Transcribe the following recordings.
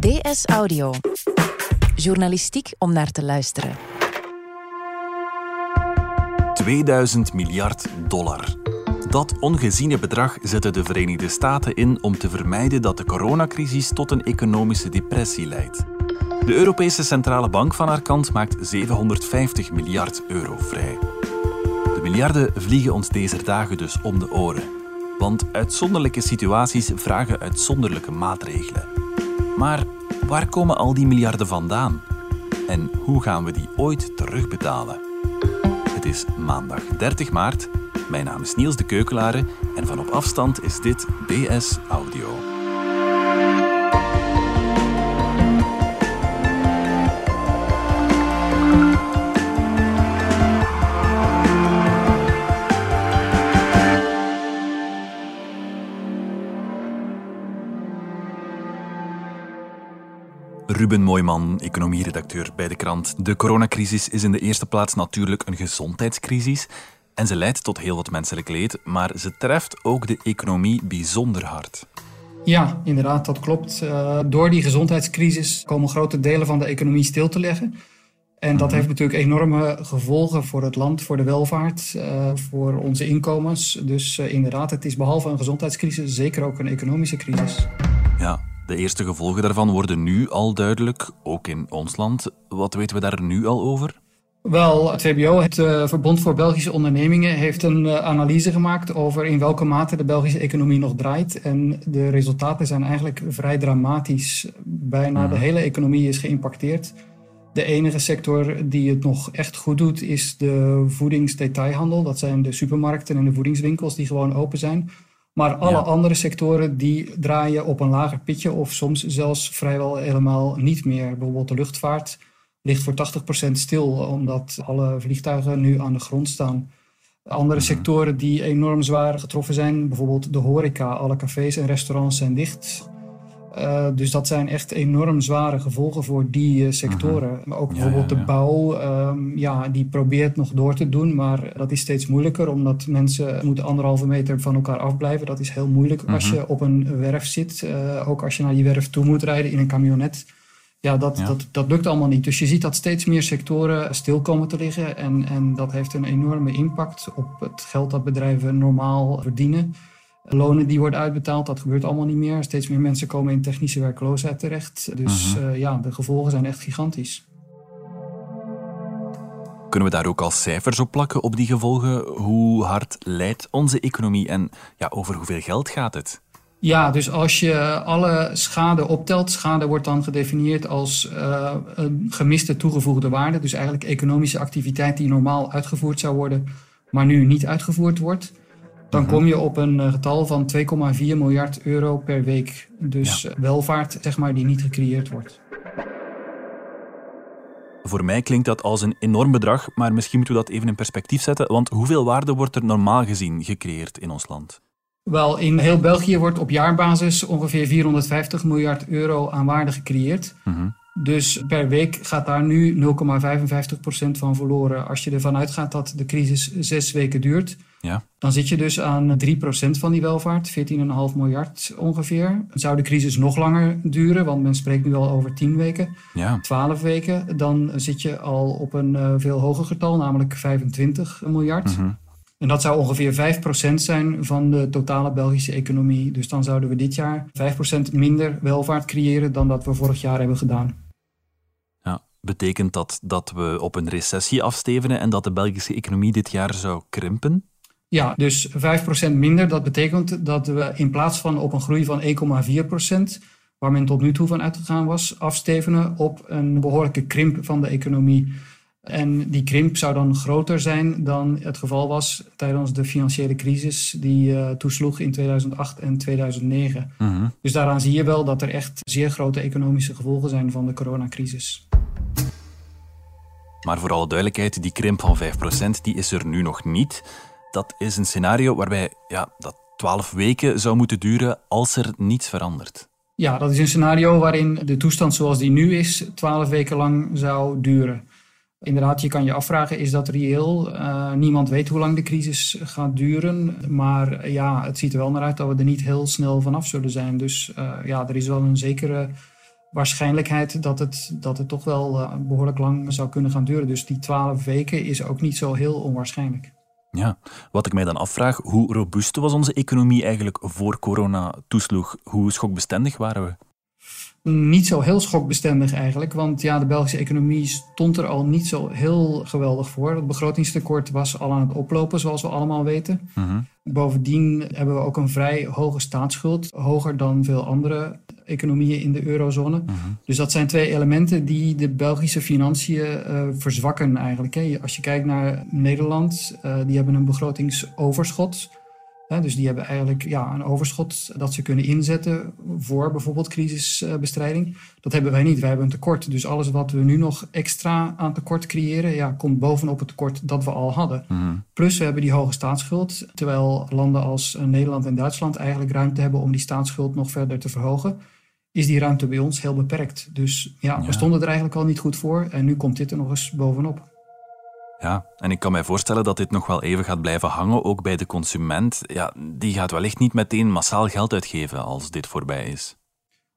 DS Audio. Journalistiek om naar te luisteren. 2000 miljard dollar. Dat ongeziene bedrag zetten de Verenigde Staten in om te vermijden dat de coronacrisis tot een economische depressie leidt. De Europese Centrale Bank van haar kant maakt 750 miljard euro vrij. De miljarden vliegen ons deze dagen dus om de oren. Want uitzonderlijke situaties vragen uitzonderlijke maatregelen. Maar waar komen al die miljarden vandaan? En hoe gaan we die ooit terugbetalen? Het is maandag 30 maart. Mijn naam is Niels de Keukelare en van op afstand is dit DS Audio. Ruben Mooiman, economieredacteur bij de krant. De coronacrisis is in de eerste plaats natuurlijk een gezondheidscrisis. En ze leidt tot heel wat menselijk leed, maar ze treft ook de economie bijzonder hard. Ja, inderdaad, dat klopt. Uh, door die gezondheidscrisis komen grote delen van de economie stil te leggen. En dat heeft natuurlijk enorme gevolgen voor het land, voor de welvaart, uh, voor onze inkomens. Dus uh, inderdaad, het is behalve een gezondheidscrisis zeker ook een economische crisis. De eerste gevolgen daarvan worden nu al duidelijk, ook in ons land. Wat weten we daar nu al over? Wel, het VBO, het uh, Verbond voor Belgische Ondernemingen, heeft een uh, analyse gemaakt over in welke mate de Belgische economie nog draait. En de resultaten zijn eigenlijk vrij dramatisch. Bijna de hele economie is geïmpacteerd. De enige sector die het nog echt goed doet, is de voedingsdetailhandel. Dat zijn de supermarkten en de voedingswinkels die gewoon open zijn. Maar alle ja. andere sectoren die draaien op een lager pitje of soms zelfs vrijwel helemaal niet meer. Bijvoorbeeld de luchtvaart ligt voor 80% stil omdat alle vliegtuigen nu aan de grond staan. Andere sectoren die enorm zwaar getroffen zijn, bijvoorbeeld de horeca, alle cafés en restaurants zijn dicht. Uh, dus dat zijn echt enorm zware gevolgen voor die uh, sectoren. Maar ook bijvoorbeeld ja, ja, ja. de bouw, um, ja, die probeert nog door te doen, maar dat is steeds moeilijker omdat mensen moeten anderhalve meter van elkaar afblijven. Dat is heel moeilijk als je op een werf zit. Uh, ook als je naar die werf toe moet rijden in een camionet. Ja, dat, dat, dat lukt allemaal niet. Dus je ziet dat steeds meer sectoren stil komen te liggen. En, en dat heeft een enorme impact op het geld dat bedrijven normaal verdienen. Lonen die worden uitbetaald, dat gebeurt allemaal niet meer. Steeds meer mensen komen in technische werkloosheid terecht. Dus uh-huh. uh, ja, de gevolgen zijn echt gigantisch. Kunnen we daar ook al cijfers op plakken op die gevolgen? Hoe hard leidt onze economie en ja, over hoeveel geld gaat het? Ja, dus als je alle schade optelt, schade wordt dan gedefinieerd als uh, een gemiste toegevoegde waarde. Dus eigenlijk economische activiteit die normaal uitgevoerd zou worden, maar nu niet uitgevoerd wordt. Dan kom je op een getal van 2,4 miljard euro per week. Dus ja. welvaart, zeg maar, die niet gecreëerd wordt. Voor mij klinkt dat als een enorm bedrag, maar misschien moeten we dat even in perspectief zetten. Want hoeveel waarde wordt er normaal gezien gecreëerd in ons land? Wel, in heel België wordt op jaarbasis ongeveer 450 miljard euro aan waarde gecreëerd. -huh. Dus per week gaat daar nu 0,55% van verloren. Als je ervan uitgaat dat de crisis zes weken duurt, ja. dan zit je dus aan 3% van die welvaart, 14,5 miljard ongeveer. Zou de crisis nog langer duren, want men spreekt nu al over 10 weken, ja. 12 weken, dan zit je al op een uh, veel hoger getal, namelijk 25 miljard. -huh. En dat zou ongeveer 5% zijn van de totale Belgische economie. Dus dan zouden we dit jaar 5% minder welvaart creëren dan dat we vorig jaar hebben gedaan. Ja, betekent dat dat we op een recessie afstevenen en dat de Belgische economie dit jaar zou krimpen? Ja, dus 5% minder. Dat betekent dat we in plaats van op een groei van 1,4%, waar men tot nu toe van uitgegaan was, afstevenen op een behoorlijke krimp van de economie. En die krimp zou dan groter zijn dan het geval was tijdens de financiële crisis die uh, toesloeg in 2008 en 2009. Uh -huh. Dus daaraan zie je wel dat er echt zeer grote economische gevolgen zijn van de coronacrisis. Maar voor alle duidelijkheid, die krimp van 5% die is er nu nog niet. Dat is een scenario waarbij ja, dat 12 weken zou moeten duren als er niets verandert. Ja, dat is een scenario waarin de toestand zoals die nu is 12 weken lang zou duren. Inderdaad, je kan je afvragen, is dat reëel? Uh, niemand weet hoe lang de crisis gaat duren. Maar ja, het ziet er wel naar uit dat we er niet heel snel vanaf zullen zijn. Dus uh, ja, er is wel een zekere waarschijnlijkheid dat het, dat het toch wel uh, behoorlijk lang zou kunnen gaan duren. Dus die twaalf weken is ook niet zo heel onwaarschijnlijk. Ja, wat ik mij dan afvraag, hoe robuust was onze economie eigenlijk voor corona toesloeg? Hoe schokbestendig waren we? Niet zo heel schokbestendig eigenlijk, want ja, de Belgische economie stond er al niet zo heel geweldig voor. Het begrotingstekort was al aan het oplopen, zoals we allemaal weten. Mhm. Bovendien hebben we ook een vrij hoge staatsschuld, hoger dan veel andere economieën in de eurozone. Mhm. Dus dat zijn twee elementen die de Belgische financiën uh, verzwakken eigenlijk. Hè. Als je kijkt naar Nederland, uh, die hebben een begrotingsoverschot. dus die hebben eigenlijk ja, een overschot dat ze kunnen inzetten voor bijvoorbeeld crisisbestrijding. Dat hebben wij niet. Wij hebben een tekort. Dus alles wat we nu nog extra aan tekort creëren, ja, komt bovenop het tekort dat we al hadden. Mhm. Plus we hebben die hoge staatsschuld. Terwijl landen als eh, Nederland en Duitsland eigenlijk ruimte hebben om die staatsschuld nog verder te verhogen is die ruimte bij ons heel beperkt. Dus ja, we stonden er eigenlijk al niet goed voor en nu komt dit er nog eens bovenop. Ja, en ik kan mij voorstellen dat dit nog wel even gaat blijven hangen, ook bij de consument. Ja, die gaat wellicht niet meteen massaal geld uitgeven als dit voorbij is.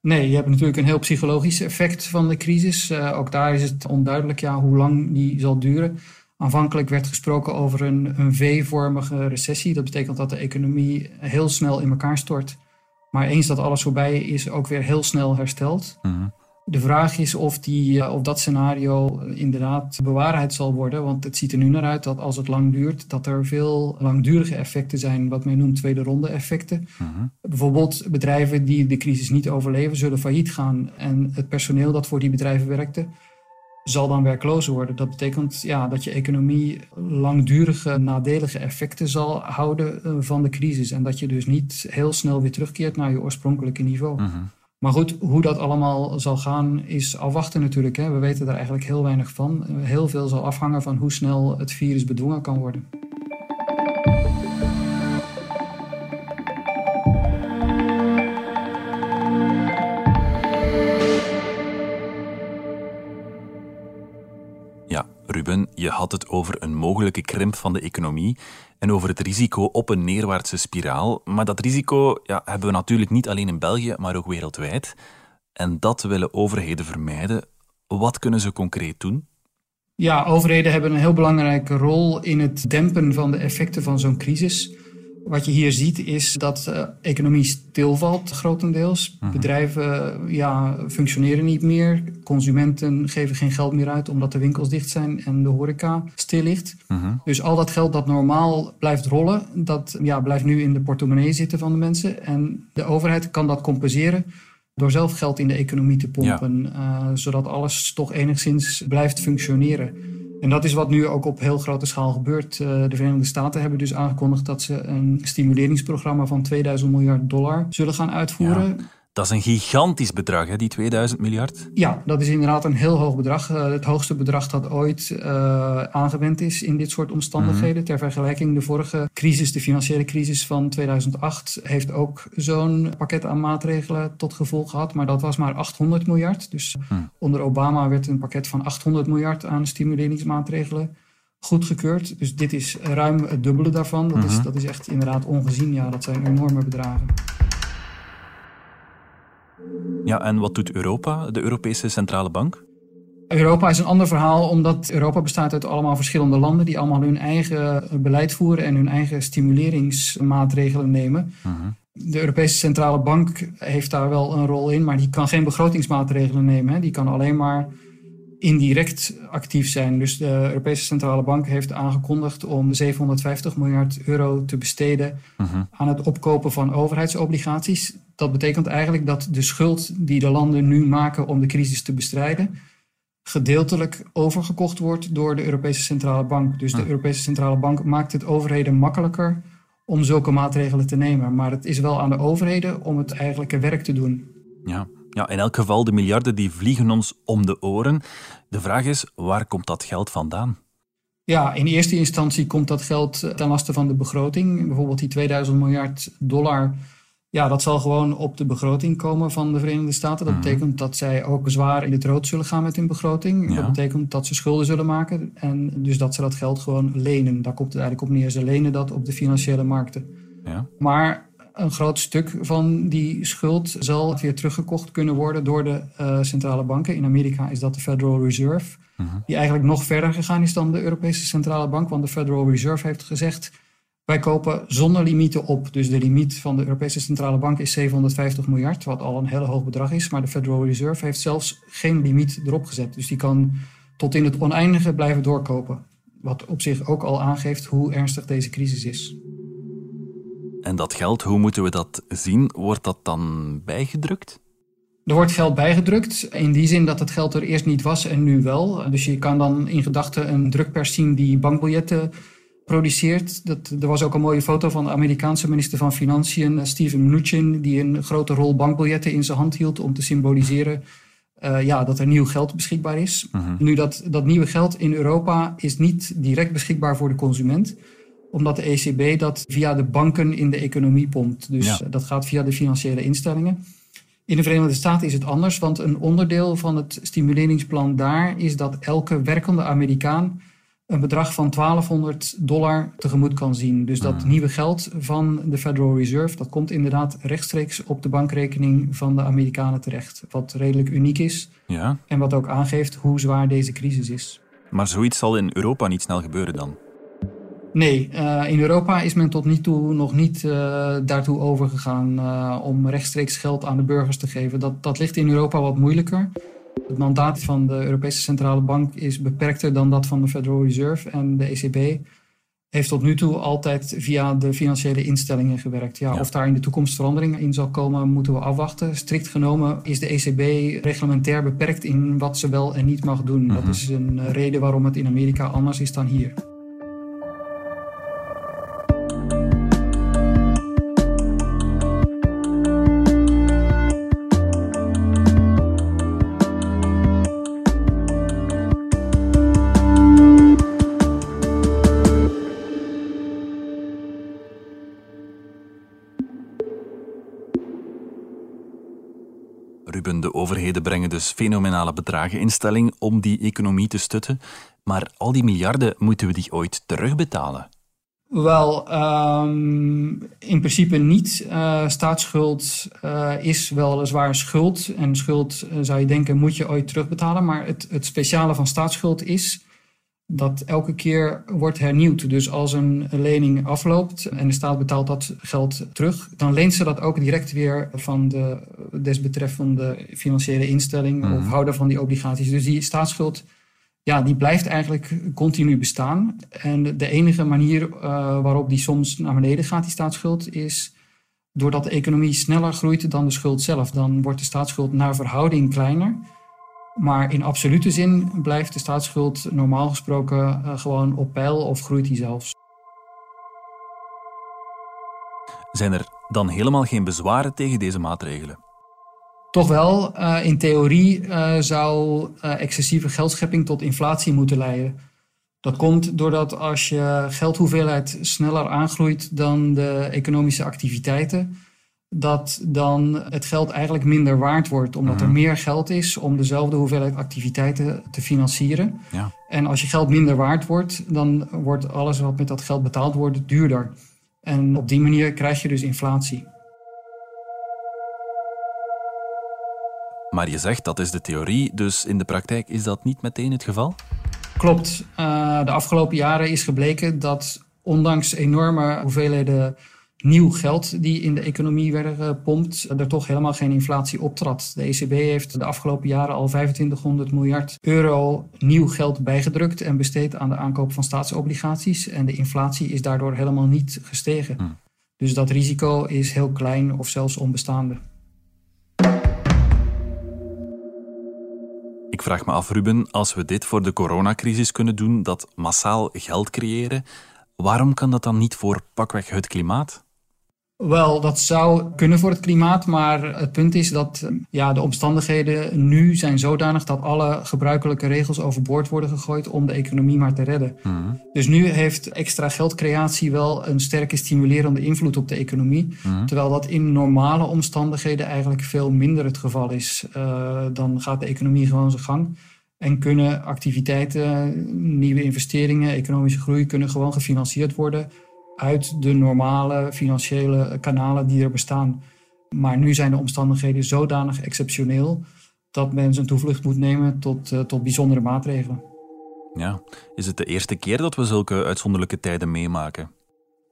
Nee, je hebt natuurlijk een heel psychologisch effect van de crisis. Uh, ook daar is het onduidelijk ja, hoe lang die zal duren. Aanvankelijk werd gesproken over een, een V-vormige recessie. Dat betekent dat de economie heel snel in elkaar stort. Maar eens dat alles voorbij is, ook weer heel snel hersteld. Mhm. De vraag is of, die, eh, of dat scenario inderdaad bewaarheid zal worden. Want het ziet er nu naar uit dat als het lang duurt, dat er veel langdurige effecten zijn, wat men noemt tweede ronde effecten. Mhm. Bijvoorbeeld bedrijven die de crisis niet overleven, zullen failliet gaan. En het personeel dat voor die bedrijven werkte, zal dan werkloos worden. Dat betekent ja, dat je economie langdurige nadelige effecten zal houden eh, van de crisis. En dat je dus niet heel snel weer terugkeert naar je oorspronkelijke niveau. Mhm. Maar goed, hoe dat allemaal zal gaan is afwachten natuurlijk. Hè. We weten daar eigenlijk heel weinig van. Heel veel zal afhangen van hoe snel het virus bedwongen kan worden. Had het over een mogelijke krimp van de economie en over het risico op een neerwaartse spiraal. Maar dat risico ja, hebben we natuurlijk niet alleen in België, maar ook wereldwijd. En dat willen overheden vermijden. Wat kunnen ze concreet doen? Ja, overheden hebben een heel belangrijke rol in het dempen van de effecten van zo'n crisis. Wat je hier ziet is dat de uh, economie stilvalt grotendeels. Mhm. Bedrijven ja, functioneren niet meer. Consumenten geven geen geld meer uit omdat de winkels dicht zijn en de horeca stil ligt. Mhm. Dus al dat geld dat normaal blijft rollen, dat ja, blijft nu in de portemonnee zitten van de mensen. En de overheid kan dat compenseren door zelf geld in de economie te pompen, uh, zodat alles toch enigszins blijft functioneren. En dat is wat nu ook op heel grote schaal gebeurt. Uh, de Verenigde Staten hebben dus aangekondigd dat ze een stimuleringsprogramma van 2000 miljard dollar zullen gaan uitvoeren. Dat is een gigantisch bedrag, hè, die 2000 miljard. Ja, dat is inderdaad een heel hoog bedrag. Uh, het hoogste bedrag dat ooit uh, aangewend is in dit soort omstandigheden. Mhm. Ter vergelijking, de vorige crisis, de financiële crisis van 2008, heeft ook zo'n pakket aan maatregelen tot gevolg gehad. Maar dat was maar 800 miljard. Dus Mhm. onder Obama werd een pakket van 800 miljard aan stimuleringsmaatregelen goedgekeurd. Dus dit is ruim het dubbele daarvan. Dat, is, Mhm. dat is echt inderdaad ongezien. Ja, dat zijn enorme bedragen. Ja, en wat doet Europa, de Europese Centrale Bank? Europa is een ander verhaal, omdat Europa bestaat uit allemaal verschillende landen die allemaal hun eigen beleid voeren en hun eigen stimuleringsmaatregelen nemen. Mhm. De Europese Centrale Bank heeft daar wel een rol in, maar die kan geen begrotingsmaatregelen nemen. Hè. Die kan alleen maar indirect actief zijn. Dus de Europese Centrale Bank heeft aangekondigd om 750 miljard euro te besteden Mhm. aan het opkopen van overheidsobligaties. Dat betekent eigenlijk dat de schuld die de landen nu maken om de crisis te bestrijden, gedeeltelijk overgekocht wordt door de Europese Centrale Bank. Dus de. Europese Centrale Bank maakt het overheden makkelijker om zulke maatregelen te nemen. Maar het is wel aan de overheden om het eigenlijke werk te doen. Ja. Ja, in elk geval, de miljarden die vliegen ons om de oren. De vraag is, waar komt dat geld vandaan? Ja, in eerste instantie komt dat geld ten laste van de begroting. Bijvoorbeeld die 2000 miljard dollar. Ja, dat zal gewoon op de begroting komen van de Verenigde Staten. Dat Mhm. betekent dat zij ook zwaar in het rood zullen gaan met hun begroting. Ja. Dat betekent dat ze schulden zullen maken. En dus dat ze dat geld gewoon lenen. Daar komt het eigenlijk op neer. Ze lenen dat op de financiële markten. Ja. Maar een groot stuk van die schuld zal weer teruggekocht kunnen worden door de uh, centrale banken. In Amerika is dat de Federal Reserve, uh die eigenlijk nog verder gegaan is dan de Europese Centrale Bank. Want de Federal Reserve heeft gezegd, wij kopen zonder limieten op. Dus de limiet van de Europese Centrale Bank is 750 miljard, wat al een heel hoog bedrag is. Maar de Federal Reserve heeft zelfs geen limiet erop gezet. Dus die kan tot in het oneindige blijven doorkopen. Wat op zich ook al aangeeft hoe ernstig deze crisis is. En dat geld, hoe moeten we dat zien? Wordt dat dan bijgedrukt? Er wordt geld bijgedrukt, in die zin dat het geld er eerst niet was en nu wel. Dus je kan dan in gedachten een drukpers zien die bankbiljetten produceert. Dat, er was ook een mooie foto van de Amerikaanse minister van Financiën, Steven Mnuchin, die een grote rol bankbiljetten in zijn hand hield om te symboliseren uh, ja, dat er nieuw geld beschikbaar is. Mhm. Nu, dat, dat nieuwe geld in Europa is niet direct beschikbaar voor de consument omdat de ECB dat via de banken in de economie pompt. Dus dat gaat via de financiële instellingen. In de Verenigde Staten is het anders, want een onderdeel van het stimuleringsplan daar is dat elke werkende Amerikaan een bedrag van 1200 dollar tegemoet kan zien. Dus dat hmm. nieuwe geld van de Federal Reserve, dat komt inderdaad rechtstreeks op de bankrekening van de Amerikanen terecht. Wat redelijk uniek is ja. en wat ook aangeeft hoe zwaar deze crisis is. Maar zoiets zal in Europa niet snel gebeuren dan? Nee, uh, in Europa is men tot nu toe nog niet uh, daartoe overgegaan uh, om rechtstreeks geld aan de burgers te geven. Dat, dat ligt in Europa wat moeilijker. Het mandaat van de Europese Centrale Bank is beperkter dan dat van de Federal Reserve. En de ECB heeft tot nu toe altijd via de financiële instellingen gewerkt. Ja, Of daar in de toekomst verandering in zal komen, moeten we afwachten. Strikt genomen is de ECB reglementair beperkt in wat ze wel en niet mag doen. Dat mhm. is een reden waarom het in Amerika anders is dan hier. De overheden brengen dus fenomenale bedragen in stelling om die economie te stutten. Maar al die miljarden, moeten we die ooit terugbetalen? Wel, um, in principe niet. Uh, staatsschuld uh, is weliswaar schuld. En schuld, uh, zou je denken, moet je ooit terugbetalen. Maar het, het speciale van staatsschuld is dat elke keer wordt hernieuwd. Dus als een lening afloopt en de staat betaalt dat geld terug, dan leent ze dat ook direct weer van de desbetreffende financiële instelling of mhm. houder van die obligaties. Dus die staatsschuld, ja, die blijft eigenlijk continu bestaan. En de enige manier uh, waarop die soms naar beneden gaat, die staatsschuld, is doordat de economie sneller groeit dan de schuld zelf. Dan wordt de staatsschuld naar verhouding kleiner. Maar in absolute zin blijft de staatsschuld normaal gesproken uh, gewoon op peil of groeit die zelfs. Zijn er dan helemaal geen bezwaren tegen deze maatregelen? Toch wel. Uh, in theorie uh, zou excessieve geldschepping tot inflatie moeten leiden. Dat komt doordat als je geldhoeveelheid sneller aangroeit dan de economische activiteiten, dat dan het geld eigenlijk minder waard wordt, omdat er mhm. meer geld is om dezelfde hoeveelheid activiteiten te financieren. Ja. En als je geld minder waard wordt, dan wordt alles wat met dat geld betaald wordt duurder. En op die manier krijg je dus inflatie. Maar je zegt dat is de theorie, dus in de praktijk is dat niet meteen het geval? Klopt. Uh, de afgelopen jaren is gebleken dat ondanks enorme hoeveelheden nieuw geld die in de economie werden gepompt, er toch helemaal geen inflatie optrad. De ECB heeft de afgelopen jaren al 2500 miljard euro nieuw geld bijgedrukt en besteed aan de aankoop van staatsobligaties. En de inflatie is daardoor helemaal niet gestegen. Hmm. Dus dat risico is heel klein of zelfs onbestaande. Ik vraag me af, Ruben, als we dit voor de coronacrisis kunnen doen, dat massaal geld creëren, waarom kan dat dan niet voor pakweg het klimaat? Wel, dat zou kunnen voor het klimaat, maar het punt is dat ja, de omstandigheden nu zijn zodanig dat alle gebruikelijke regels overboord worden gegooid om de economie maar te redden. Mhm. Dus nu heeft extra geldcreatie wel een sterke stimulerende invloed op de economie, mhm. terwijl dat in normale omstandigheden eigenlijk veel minder het geval is. Uh, dan gaat de economie gewoon zijn gang. En kunnen activiteiten, nieuwe investeringen, economische groei kunnen gewoon gefinancierd worden uit de normale financiële kanalen die er bestaan. Maar nu zijn de omstandigheden zodanig exceptioneel dat men zijn toevlucht moet nemen tot, uh, tot bijzondere maatregelen. Ja, is het de eerste keer dat we zulke uitzonderlijke tijden meemaken?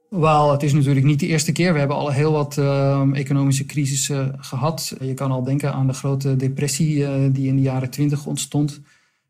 Wel, het is natuurlijk niet de eerste keer. We hebben al heel wat uh, economische crisissen gehad. Je kan al denken aan de grote depressie uh, die in de jaren 20 ontstond.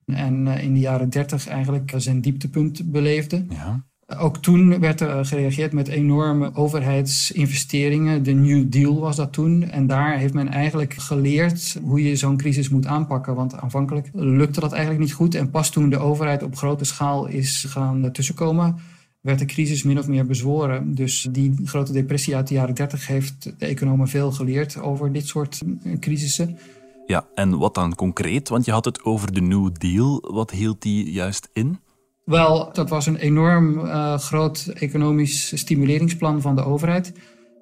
En in de jaren 30 eigenlijk zijn dieptepunt beleefde. Ja. Ook toen werd er gereageerd met enorme overheidsinvesteringen. De New Deal was dat toen. En daar heeft men eigenlijk geleerd hoe je zo'n crisis moet aanpakken. Want aanvankelijk lukte dat eigenlijk niet goed. En pas toen de overheid op grote schaal is gaan tussenkomen, werd de crisis min of meer bezworen. Dus die grote depressie uit de jaren 30 heeft de economen veel geleerd over dit soort crisissen. Ja, en wat dan concreet? Want je had het over de New Deal. Wat hield die juist in? Wel, dat was een enorm uh, groot economisch stimuleringsplan van de overheid.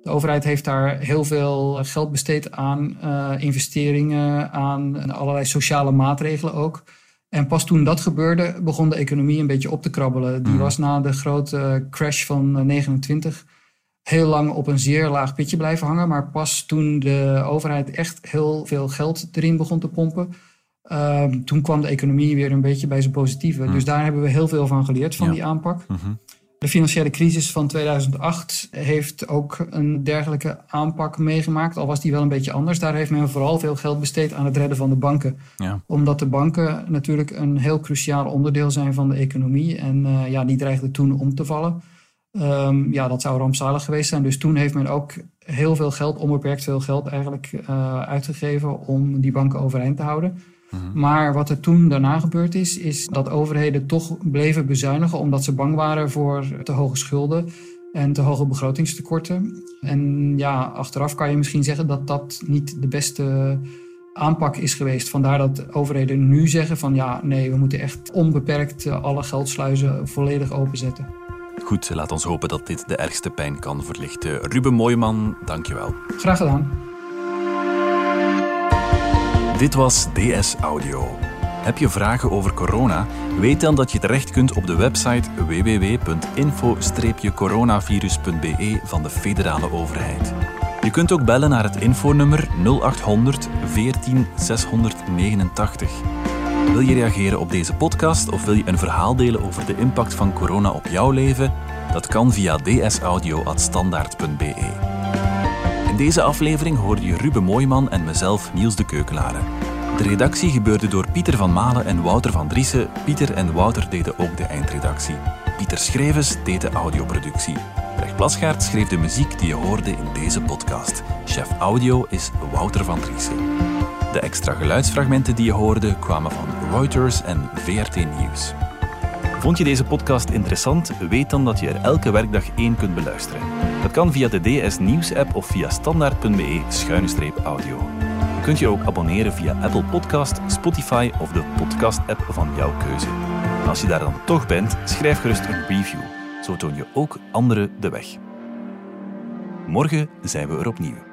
De overheid heeft daar heel veel geld besteed aan uh, investeringen, aan allerlei sociale maatregelen ook. En pas toen dat gebeurde, begon de economie een beetje op te krabbelen. Die mhm. was na de grote crash van 29 heel lang op een zeer laag pitje blijven hangen. Maar pas toen de overheid echt heel veel geld erin begon te pompen, Ehm, toen kwam de economie weer een beetje bij zijn positieve. Dus daar hebben we heel veel van geleerd van die aanpak. Mhm. De financiële crisis van 2008 heeft ook een dergelijke aanpak meegemaakt. Al was die wel een beetje anders. Daar heeft men vooral veel geld besteed aan het redden van de banken. Ja. Omdat de banken natuurlijk een heel cruciaal onderdeel zijn van de economie. En uh, ja, die dreigden toen om te vallen. Um, ja, dat zou rampzalig geweest zijn. Dus toen heeft men ook heel veel geld, onbeperkt veel geld eigenlijk, uh, uitgegeven om die banken overeind te houden. Mhm. Maar wat er toen daarna gebeurd is, is dat overheden toch bleven bezuinigen omdat ze bang waren voor te hoge schulden en te hoge begrotingstekorten. En ja, achteraf kan je misschien zeggen dat dat niet de beste aanpak is geweest. Vandaar dat overheden nu zeggen van ja, nee, we moeten echt onbeperkt alle geldsluizen volledig openzetten. Goed, laat ons hopen dat dit de ergste pijn kan verlichten. Ruben Mooiman, dankjewel. Graag gedaan. Dit was DS Audio. Heb je vragen over corona? Weet dan dat je terecht kunt op de website www.info-coronavirus.be van de federale overheid. Je kunt ook bellen naar het infonummer 0800 14 689. Wil je reageren op deze podcast of wil je een verhaal delen over de impact van corona op jouw leven? Dat kan via dsaudio.standaard.be. Deze aflevering hoorde je Ruben Mooiman en mezelf Niels de Keukelare. De redactie gebeurde door Pieter van Malen en Wouter van Driessen. Pieter en Wouter deden ook de eindredactie. Pieter Schrevens deed de audioproductie. Brecht Plasgaard schreef de muziek die je hoorde in deze podcast. Chef audio is Wouter van Driessen. De extra geluidsfragmenten die je hoorde kwamen van Reuters en VRT Nieuws. Vond je deze podcast interessant? Weet dan dat je er elke werkdag één kunt beluisteren. Dat kan via de DS Nieuws app of via standaard.be-audio. Je kunt je ook abonneren via Apple Podcast, Spotify of de podcast-app van jouw keuze. als je daar dan toch bent, schrijf gerust een review. Zo toon je ook anderen de weg. Morgen zijn we er opnieuw.